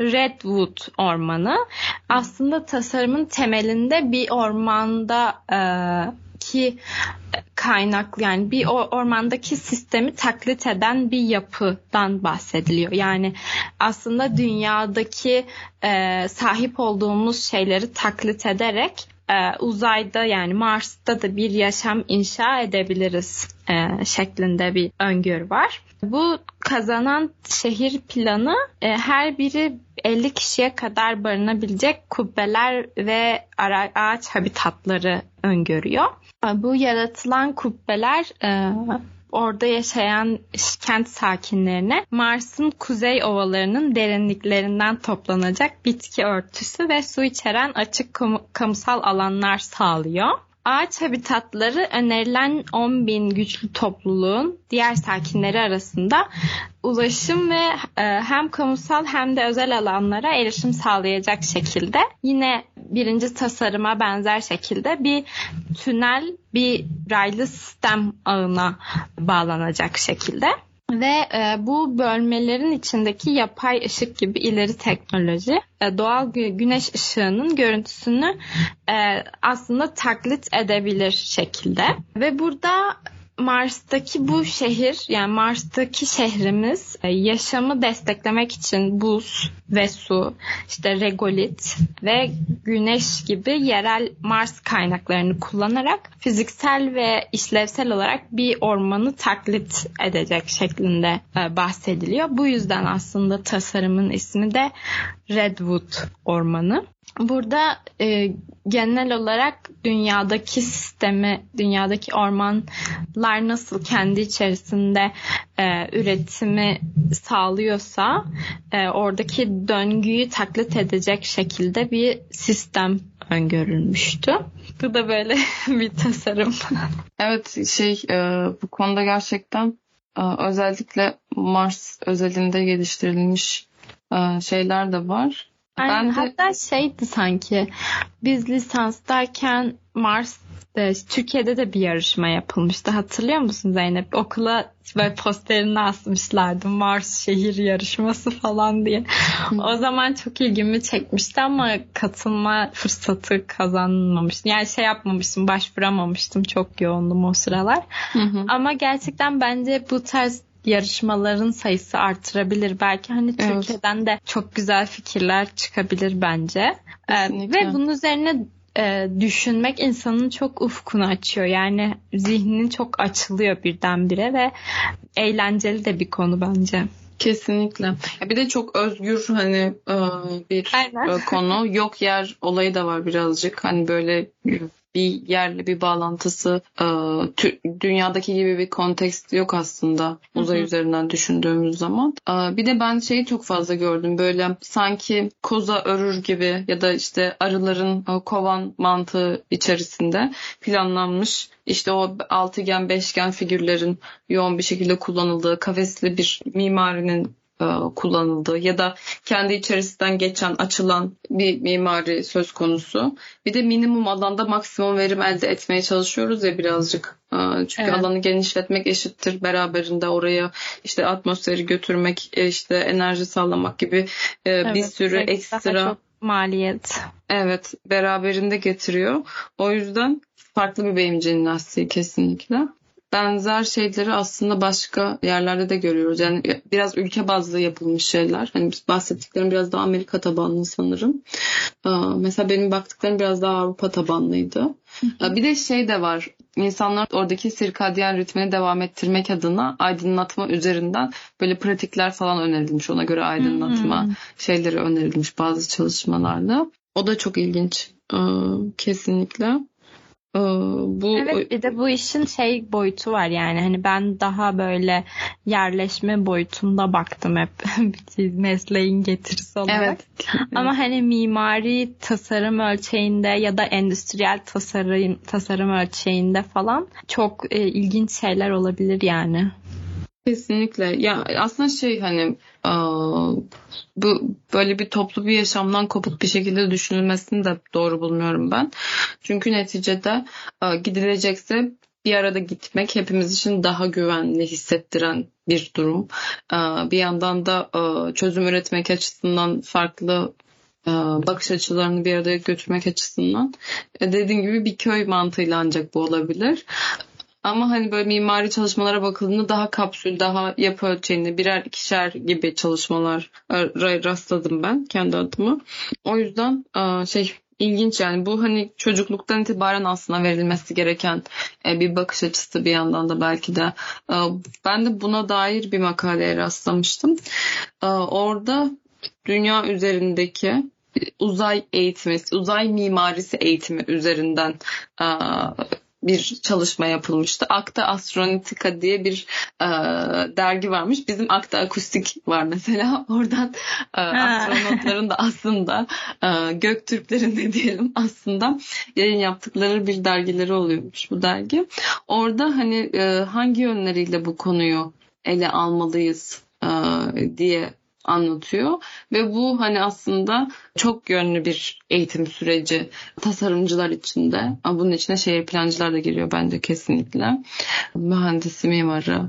Redwood Ormanı. Aslında tasarımın temelinde bir ormanda e, ki kaynak yani bir ormandaki sistemi taklit eden bir yapıdan bahsediliyor. Yani aslında dünyadaki e, sahip olduğumuz şeyleri taklit ederek e, uzayda yani Mars'ta da bir yaşam inşa edebiliriz e, şeklinde bir öngörü var. Bu kazanan şehir planı e, her biri 50 kişiye kadar barınabilecek kubbeler ve ağaç habitatları öngörüyor. E, bu yaratılan kubbeler e, orada yaşayan kent sakinlerine Mars'ın kuzey ovalarının derinliklerinden toplanacak bitki örtüsü ve su içeren açık kamusal alanlar sağlıyor. Ağaç habitatları önerilen 10 bin güçlü topluluğun diğer sakinleri arasında ulaşım ve e, hem kamusal hem de özel alanlara erişim sağlayacak şekilde yine birinci tasarıma benzer şekilde bir tünel bir raylı sistem ağına bağlanacak şekilde ve e, bu bölmelerin içindeki yapay ışık gibi ileri teknoloji e, doğal gü- güneş ışığının görüntüsünü e, aslında taklit edebilir şekilde. Ve burada Mars'taki bu şehir yani Mars'taki şehrimiz e, yaşamı desteklemek için buz ve su, işte regolit ve güneş gibi yerel Mars kaynaklarını kullanarak fiziksel ve işlevsel olarak bir ormanı taklit edecek şeklinde e, bahsediliyor. Bu yüzden aslında tasarımın ismi de Redwood Ormanı. Burada e, genel olarak dünyadaki sistemi, dünyadaki ormanlar nasıl kendi içerisinde e, üretimi sağlıyorsa e, oradaki döngüyü taklit edecek şekilde bir sistem öngörülmüştü. Bu da böyle bir tasarım. Evet şey e, bu konuda gerçekten e, özellikle Mars özelinde geliştirilmiş e, şeyler de var. Aynen, ben de... Hatta şeydi sanki biz lisanstayken Mars Türkiye'de de bir yarışma yapılmıştı. Hatırlıyor musun Zeynep? Okula böyle posterini asmışlardı. Mars şehir yarışması falan diye. o zaman çok ilgimi çekmişti ama katılma fırsatı kazanmamıştım. Yani şey yapmamıştım, başvuramamıştım. Çok yoğundum o sıralar. ama gerçekten bence bu tarz yarışmaların sayısı artırabilir. Belki hani evet. Türkiye'den de çok güzel fikirler çıkabilir bence. Ee, ve bunun üzerine e, düşünmek insanın çok ufkunu açıyor. Yani zihninin çok açılıyor birdenbire ve eğlenceli de bir konu bence. Kesinlikle. Bir de çok özgür hani e, bir Aynen. konu. Yok yer olayı da var birazcık. Hani böyle bir yerle bir bağlantısı e, dünyadaki gibi bir kontekst yok aslında uzay Hı-hı. üzerinden düşündüğümüz zaman. E, bir de ben şeyi çok fazla gördüm böyle sanki koza örür gibi ya da işte arıların e, kovan mantığı içerisinde planlanmış işte o altıgen beşgen figürlerin yoğun bir şekilde kullanıldığı kafesli bir mimarinin e, kullanıldığı ya da kendi içerisinden geçen açılan bir mimari söz konusu. Bir de minimum alanda maksimum verim elde etmeye çalışıyoruz ya birazcık. E, çünkü evet. alanı genişletmek eşittir beraberinde oraya işte atmosferi götürmek, e, işte enerji sağlamak gibi evet, bir sürü ekstra maliyet. Evet, beraberinde getiriyor. O yüzden farklı bir beyin jimnastiği kesinlikle benzer şeyleri aslında başka yerlerde de görüyoruz. Yani biraz ülke bazlı yapılmış şeyler. Hani bahsettiklerim biraz daha Amerika tabanlı sanırım. Ee, mesela benim baktıklarım biraz daha Avrupa tabanlıydı. Bir de şey de var. İnsanlar oradaki sirkadyen ritmini devam ettirmek adına aydınlatma üzerinden böyle pratikler falan önerilmiş. Ona göre aydınlatma şeyleri önerilmiş bazı çalışmalarda. O da çok ilginç. Ee, kesinlikle. Ee, bu Evet bir de bu işin şey boyutu var yani hani ben daha böyle yerleşme boyutunda baktım hep mesleğin getirisi olarak. Evet. Ama hani mimari tasarım ölçeğinde ya da endüstriyel tasarım tasarım ölçeğinde falan çok e, ilginç şeyler olabilir yani. Kesinlikle. Ya aslında şey hani bu böyle bir toplu bir yaşamdan kopuk bir şekilde düşünülmesini de doğru bulmuyorum ben. Çünkü neticede gidilecekse bir arada gitmek hepimiz için daha güvenli hissettiren bir durum. Bir yandan da çözüm üretmek açısından farklı bakış açılarını bir arada götürmek açısından e, dediğim gibi bir köy mantığıyla ancak bu olabilir. Ama hani böyle mimari çalışmalara bakıldığında daha kapsül, daha yapı ölçeğinde birer ikişer gibi çalışmalar rastladım ben kendi adıma. O yüzden şey ilginç yani bu hani çocukluktan itibaren aslında verilmesi gereken e, bir bakış açısı bir yandan da belki de. Ben de buna dair bir makaleye rastlamıştım. Orada dünya üzerindeki uzay eğitimi, uzay mimarisi eğitimi üzerinden bir çalışma yapılmıştı. Akta Astronautica diye bir e, dergi varmış. Bizim Akta Akustik var mesela. Oradan e, astronotların da aslında e, Göktürklerin de diyelim aslında yayın yaptıkları bir dergileri oluyormuş bu dergi. Orada hani e, hangi yönleriyle bu konuyu ele almalıyız e, diye anlatıyor. Ve bu hani aslında çok yönlü bir eğitim süreci tasarımcılar için de bunun içine şehir plancılar da giriyor bence kesinlikle. Mühendisi mimarı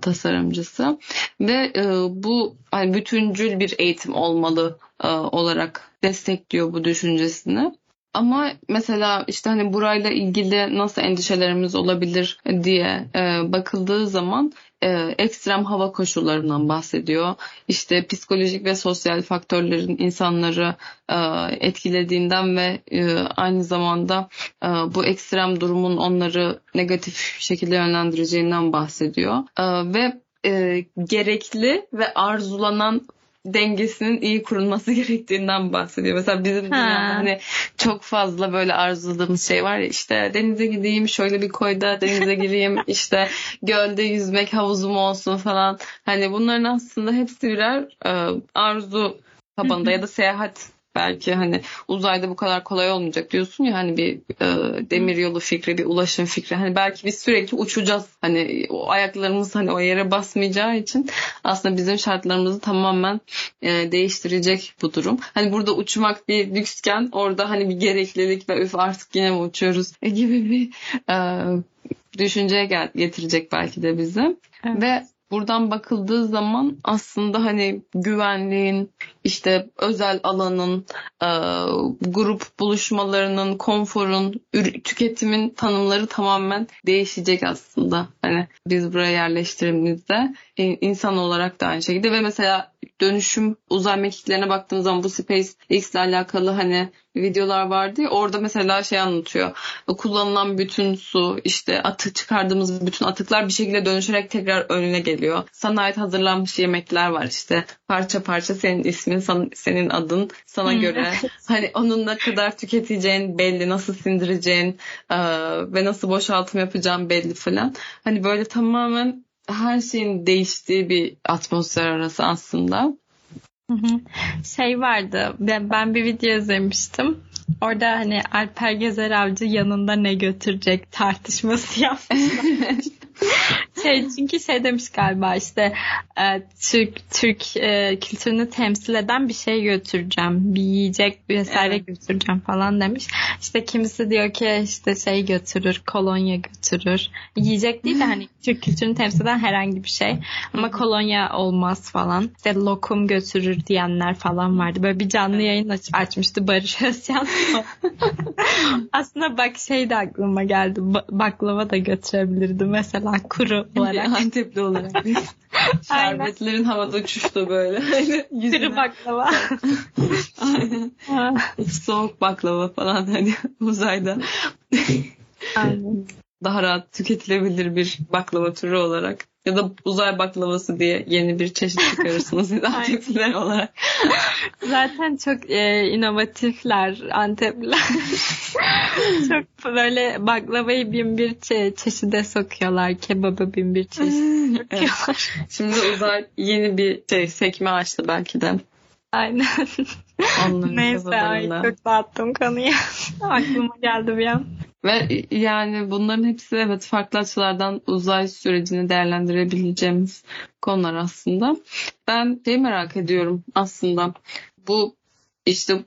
tasarımcısı. Ve e, bu hani bütüncül bir eğitim olmalı e, olarak destekliyor bu düşüncesini ama mesela işte hani burayla ilgili nasıl endişelerimiz olabilir diye e, bakıldığı zaman e, ekstrem hava koşullarından bahsediyor. İşte psikolojik ve sosyal faktörlerin insanları e, etkilediğinden ve e, aynı zamanda e, bu ekstrem durumun onları negatif şekilde yönlendireceğinden bahsediyor. E, ve e, gerekli ve arzulanan dengesinin iyi kurulması gerektiğinden bahsediyor. Mesela bizim dünyada hani çok fazla böyle arzuladığımız şey var ya işte denize gideyim şöyle bir koyda denize gireyim işte gölde yüzmek havuzum olsun falan. Hani bunların aslında hepsi birer e, arzu tabanında ya da seyahat belki hani uzayda bu kadar kolay olmayacak diyorsun ya hani bir e, demir yolu fikri, bir ulaşım fikri. Hani belki biz sürekli uçacağız. Hani o ayaklarımız hani o yere basmayacağı için aslında bizim şartlarımızı tamamen e, değiştirecek bu durum. Hani burada uçmak bir lüksken orada hani bir gereklilik ve üf artık yine mi uçuyoruz e, gibi bir e, düşünceye gel- getirecek belki de bizi. Evet. Ve buradan bakıldığı zaman aslında hani güvenliğin işte özel alanın e, grup buluşmalarının konforun tüketimin tanımları tamamen değişecek aslında. Hani biz buraya yerleştirimizde insan olarak da aynı şekilde ve mesela dönüşüm uzay mekiklerine baktığım zaman bu SpaceX ile alakalı hani videolar vardı ya orada mesela şey anlatıyor. Kullanılan bütün su işte atık çıkardığımız bütün atıklar bir şekilde dönüşerek tekrar önüne geliyor. Sana ait hazırlanmış yemekler var işte parça parça senin ismin senin adın sana göre hani onun ne kadar tüketeceğin belli nasıl sindireceğin ve nasıl boşaltım yapacağın belli falan. Hani böyle tamamen her şeyin değiştiği bir atmosfer arası aslında. Şey vardı ben, bir video izlemiştim. Orada hani Alper Gezer Avcı yanında ne götürecek tartışması yapmışlar. şey çünkü şey demiş galiba işte e, Türk Türk e, kültürünü temsil eden bir şey götüreceğim. Bir yiyecek bir vesaire evet. götüreceğim falan demiş. İşte kimisi diyor ki işte şey götürür, kolonya götürür. Yiyecek değil de hani Türk kültürünü temsil eden herhangi bir şey. Ama kolonya olmaz falan. İşte lokum götürür diyenler falan vardı. Böyle bir canlı yayın aç, açmıştı Barış Özcan. Aslında bak şey de aklıma geldi. Baklava da götürebilirdi mesela kuru olarak. Antepli olarak. Şerbetlerin havada uçuştu böyle. Kuru baklava. Aynen. Soğuk baklava falan hani uzayda. Aynen. Daha rahat tüketilebilir bir baklava türü olarak ya da uzay baklavası diye yeni bir çeşit çıkarırsınız Antepliler olarak. Zaten çok e, inovatifler Antepliler. çok böyle baklavayı bin bir çe- çeşide sokuyorlar. Kebabı bin bir çeşit sokuyorlar. Evet. Şimdi uzay yeni bir şey sekme açtı belki de. Aynen. Onların Neyse ay çok dağıttım konuyu. Aklıma geldi bir an. Ve yani bunların hepsi evet farklı açılardan uzay sürecini değerlendirebileceğimiz konular aslında. Ben şey merak ediyorum aslında. Bu işte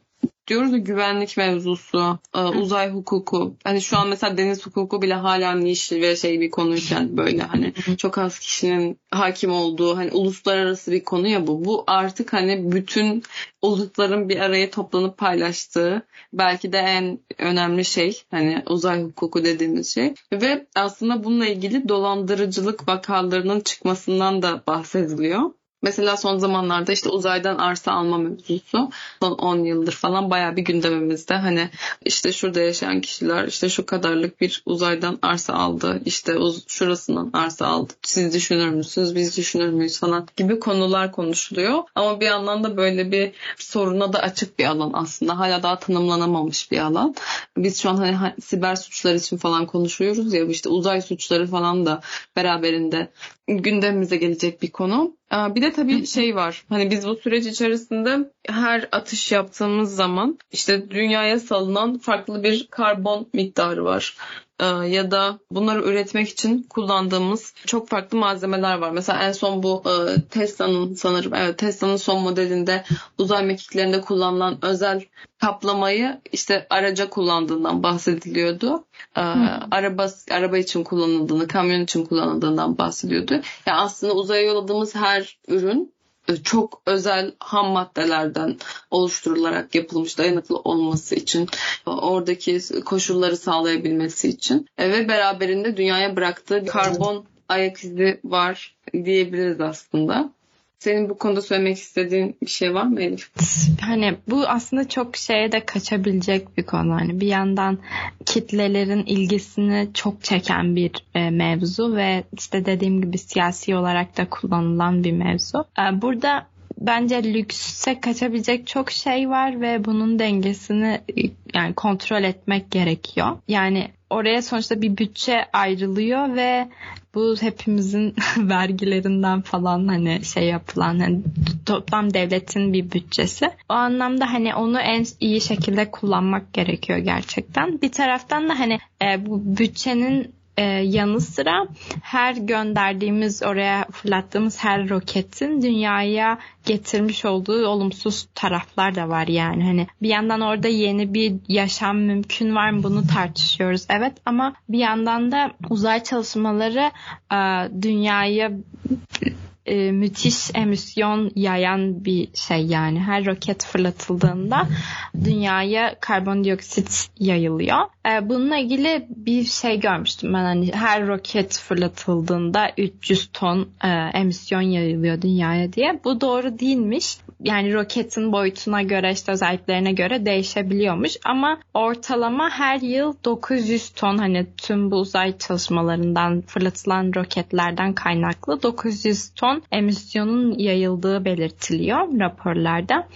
diyoruz ya güvenlik mevzusu, e, uzay hukuku. Hani şu an mesela deniz hukuku bile hala niş ve şey bir konuyken böyle hani çok az kişinin hakim olduğu hani uluslararası bir konu ya bu. Bu artık hani bütün ulusların bir araya toplanıp paylaştığı belki de en önemli şey hani uzay hukuku dediğimiz şey. Ve aslında bununla ilgili dolandırıcılık vakalarının çıkmasından da bahsediliyor. Mesela son zamanlarda işte uzaydan arsa alma mevzusu son 10 yıldır falan bayağı bir gündemimizde. Hani işte şurada yaşayan kişiler işte şu kadarlık bir uzaydan arsa aldı. işte şurasından arsa aldı. Siz düşünür müsünüz? Biz düşünür müyüz falan gibi konular konuşuluyor. Ama bir yandan da böyle bir soruna da açık bir alan aslında. Hala daha tanımlanamamış bir alan. Biz şu an hani siber suçlar için falan konuşuyoruz ya işte uzay suçları falan da beraberinde gündemimize gelecek bir konu. Bir de tabii şey var. Hani biz bu süreç içerisinde her atış yaptığımız zaman işte dünyaya salınan farklı bir karbon miktarı var. Ee, ya da bunları üretmek için kullandığımız çok farklı malzemeler var. Mesela en son bu e, Tesla'nın sanırım evet Tesla'nın son modelinde uzay mekiklerinde kullanılan özel kaplamayı işte araca kullandığından bahsediliyordu. Ee, araba araba için kullanıldığını, kamyon için kullanıldığından bahsediyordu. Yani aslında uzaya yolladığımız her ürün e, çok özel ham maddelerden oluşturularak yapılmış dayanıklı olması için oradaki koşulları sağlayabilmesi için e, ve beraberinde dünyaya bıraktığı karbon ayak izi var diyebiliriz aslında. Senin bu konuda söylemek istediğin bir şey var mı Elif? Hani bu aslında çok şeye de kaçabilecek bir konu. Hani bir yandan kitlelerin ilgisini çok çeken bir e, mevzu ve işte dediğim gibi siyasi olarak da kullanılan bir mevzu. E, burada bence lükse kaçabilecek çok şey var ve bunun dengesini yani kontrol etmek gerekiyor. Yani oraya sonuçta bir bütçe ayrılıyor ve bu hepimizin vergilerinden falan hani şey yapılan hani toplam devletin bir bütçesi. O anlamda hani onu en iyi şekilde kullanmak gerekiyor gerçekten. Bir taraftan da hani e, bu bütçenin e, yanı sıra her gönderdiğimiz oraya fırlattığımız her roketin dünyaya getirmiş olduğu olumsuz taraflar da var yani. Hani bir yandan orada yeni bir yaşam mümkün var mı bunu tartışıyoruz. Evet ama bir yandan da uzay çalışmaları e, dünyaya e, müthiş emisyon yayan bir şey yani. Her roket fırlatıldığında dünyaya karbondioksit yayılıyor. E, bununla ilgili bir şey görmüştüm ben hani her roket fırlatıldığında 300 ton e, emisyon yayılıyor dünyaya diye. Bu doğru değilmiş. Yani roketin boyutuna göre işte özelliklerine göre değişebiliyormuş ama ortalama her yıl 900 ton hani tüm bu uzay çalışmalarından fırlatılan roketlerden kaynaklı 900 ton emisyonun yayıldığı belirtiliyor raporlarda.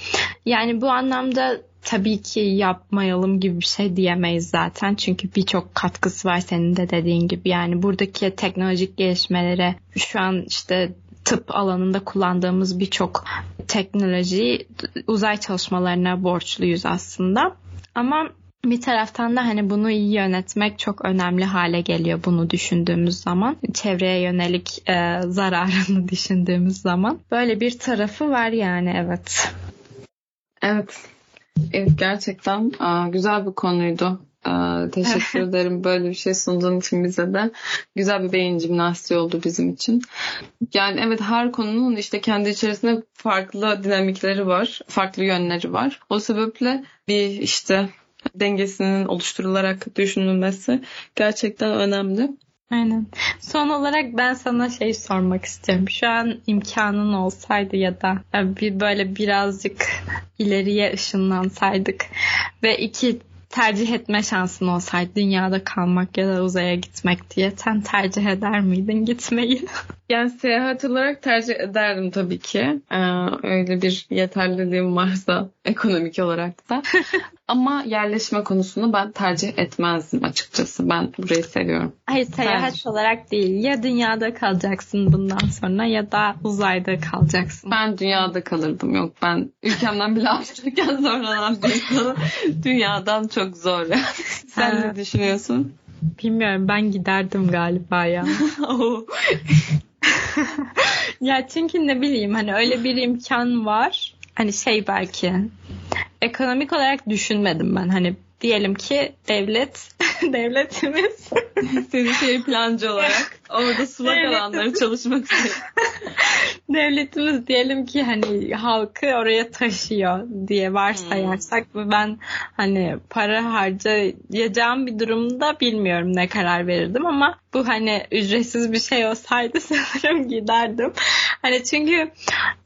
Yani bu anlamda tabii ki yapmayalım gibi bir şey diyemeyiz zaten. Çünkü birçok katkısı var senin de dediğin gibi. Yani buradaki teknolojik gelişmelere şu an işte tıp alanında kullandığımız birçok teknoloji uzay çalışmalarına borçluyuz aslında. Ama bir taraftan da hani bunu iyi yönetmek çok önemli hale geliyor bunu düşündüğümüz zaman. Çevreye yönelik e, zararını düşündüğümüz zaman. Böyle bir tarafı var yani evet. Evet. Evet gerçekten aa, güzel bir konuydu. Aa, teşekkür ederim böyle bir şey sunduğun için bize de. Güzel bir beyin jimnastiği oldu bizim için. Yani evet her konunun işte kendi içerisinde farklı dinamikleri var. Farklı yönleri var. O sebeple bir işte dengesinin oluşturularak düşünülmesi gerçekten önemli. Aynen. Son olarak ben sana şey sormak istiyorum. Şu an imkanın olsaydı ya da bir böyle birazcık ileriye ışınlansaydık ve iki tercih etme şansın olsaydı dünyada kalmak ya da uzaya gitmek diye sen tercih eder miydin gitmeyi? Yani seyahat olarak tercih ederdim tabii ki. Ee, öyle bir yeterliliğim varsa ekonomik olarak da. Ama yerleşme konusunu ben tercih etmezdim açıkçası. Ben burayı seviyorum. Hayır seyahat tercih. olarak değil. Ya dünyada kalacaksın bundan sonra ya da uzayda kalacaksın. Ben dünyada kalırdım. Yok ben ülkemden bile ayrılırken zorlanan bir insanım. Dünyadan çok zor. Sen ha. ne düşünüyorsun? Bilmiyorum ben giderdim galiba ya. ya çünkü ne bileyim hani öyle bir imkan var. Hani şey belki ekonomik olarak düşünmedim ben. Hani diyelim ki devlet devletimiz senin şey plancı olarak orada sulak alanları çalışmak istiyor. devletimiz diyelim ki hani halkı oraya taşıyor diye varsayarsak hmm. ben hani para harcayacağım bir durumda bilmiyorum ne karar verirdim ama bu hani ücretsiz bir şey olsaydı sanırım giderdim. Hani çünkü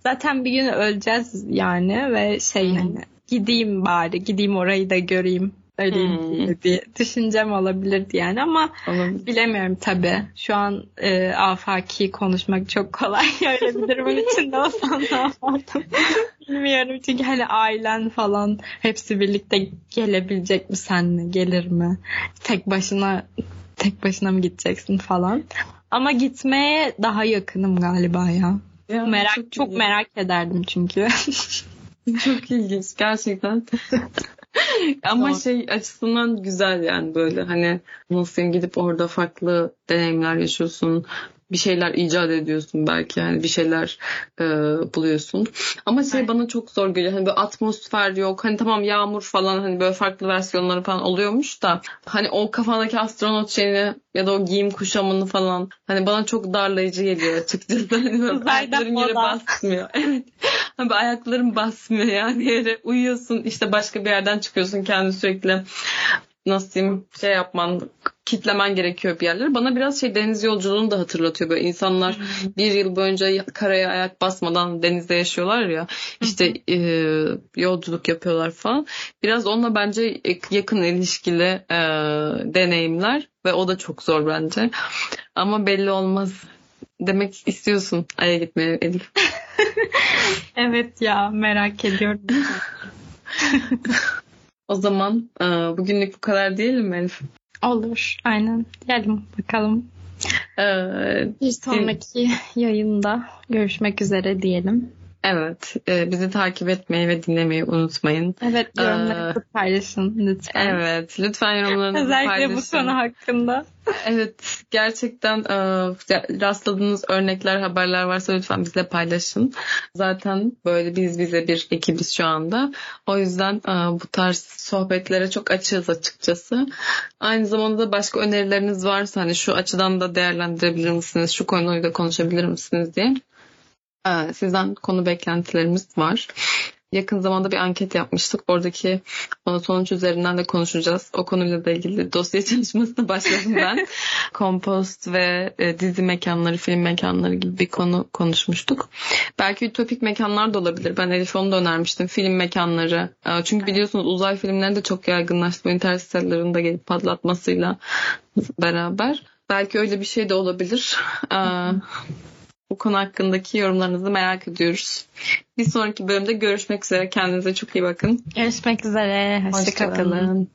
zaten bir gün öleceğiz yani ve şey hmm. hani gideyim bari gideyim orayı da göreyim öleyim hmm. diye düşüncem olabilirdi yani ama Olabilir. bilemiyorum tabi. Şu an e, afaki konuşmak çok kolay. Öyle bir durumun içinde olsam ne yapardım bilmiyorum. Çünkü hani ailen falan hepsi birlikte gelebilecek mi senle gelir mi? Tek başına tek başına mı gideceksin falan. Ama gitmeye daha yakınım galiba ya. ya merak çok, çok merak ederdim çünkü. çok ilginç gerçekten. Ama şey açısından güzel yani böyle hani nasıl gidip orada farklı deneyimler yaşıyorsun. Bir şeyler icat ediyorsun belki yani bir şeyler e, buluyorsun. Ama şey Evet. bana çok zor geliyor. Hani böyle atmosfer yok. Hani tamam yağmur falan hani böyle farklı versiyonları falan oluyormuş da hani o kafandaki astronot şeyini ya da o giyim kuşamını falan hani bana çok darlayıcı geliyor açıkçası. Hani ayaklarım yere basmıyor. Evet. Hani ayaklarım basmıyor yani yere uyuyorsun işte başka bir yerden çıkıyorsun kendi sürekli nasıl diyeyim şey yapman kitlemen gerekiyor bir yerlere. Bana biraz şey deniz yolculuğunu da hatırlatıyor böyle insanlar bir yıl boyunca karaya ayak basmadan denizde yaşıyorlar ya işte e, yolculuk yapıyorlar falan. Biraz onunla bence yakın ilişkili e, deneyimler ve o da çok zor bence. Ama belli olmaz. Demek istiyorsun Ay'a gitmeye Elif. Evet ya merak ediyorum. O zaman e, bugünlük bu kadar diyelim mi Elif? Olur. Aynen. Diyelim bakalım. E, Bir sonraki yayında görüşmek üzere diyelim. Evet. e, bizi takip etmeyi ve dinlemeyi unutmayın. Evet Ee, yorumlarınızı paylaşın lütfen. Evet. Lütfen yorumlarınızı Özellikle paylaşın. bu konu hakkında. Evet. Gerçekten e, rastladığınız örnekler, haberler varsa lütfen bizle paylaşın. Zaten böyle biz bize bir ekibiz şu anda. O yüzden e, bu tarz sohbetlere çok açığız açıkçası. Aynı zamanda da başka önerileriniz varsa hani şu açıdan da değerlendirebilir misiniz? Şu konuyu da konuşabilir misiniz diye. E, Sizden konu beklentilerimiz var. Yakın zamanda bir anket yapmıştık. Oradaki o sonuç üzerinden de konuşacağız. O konuyla da ilgili dosya çalışmasına başladım ben. Kompost ve e, dizi mekanları, film mekanları gibi bir konu konuşmuştuk. Belki ütopik mekanlar da olabilir. Ben Elif onu da önermiştim. Film mekanları. E, çünkü biliyorsunuz uzay filmleri de çok yaygınlaştı. Bu Interstellar'ın da gelip patlatmasıyla beraber. Belki öyle bir şey de olabilir. E, bu konu hakkındaki yorumlarınızı merak ediyoruz. Bir sonraki bölümde görüşmek üzere. Kendinize çok iyi bakın. Görüşmek üzere. Hoşçakalın. Hoşçakalın.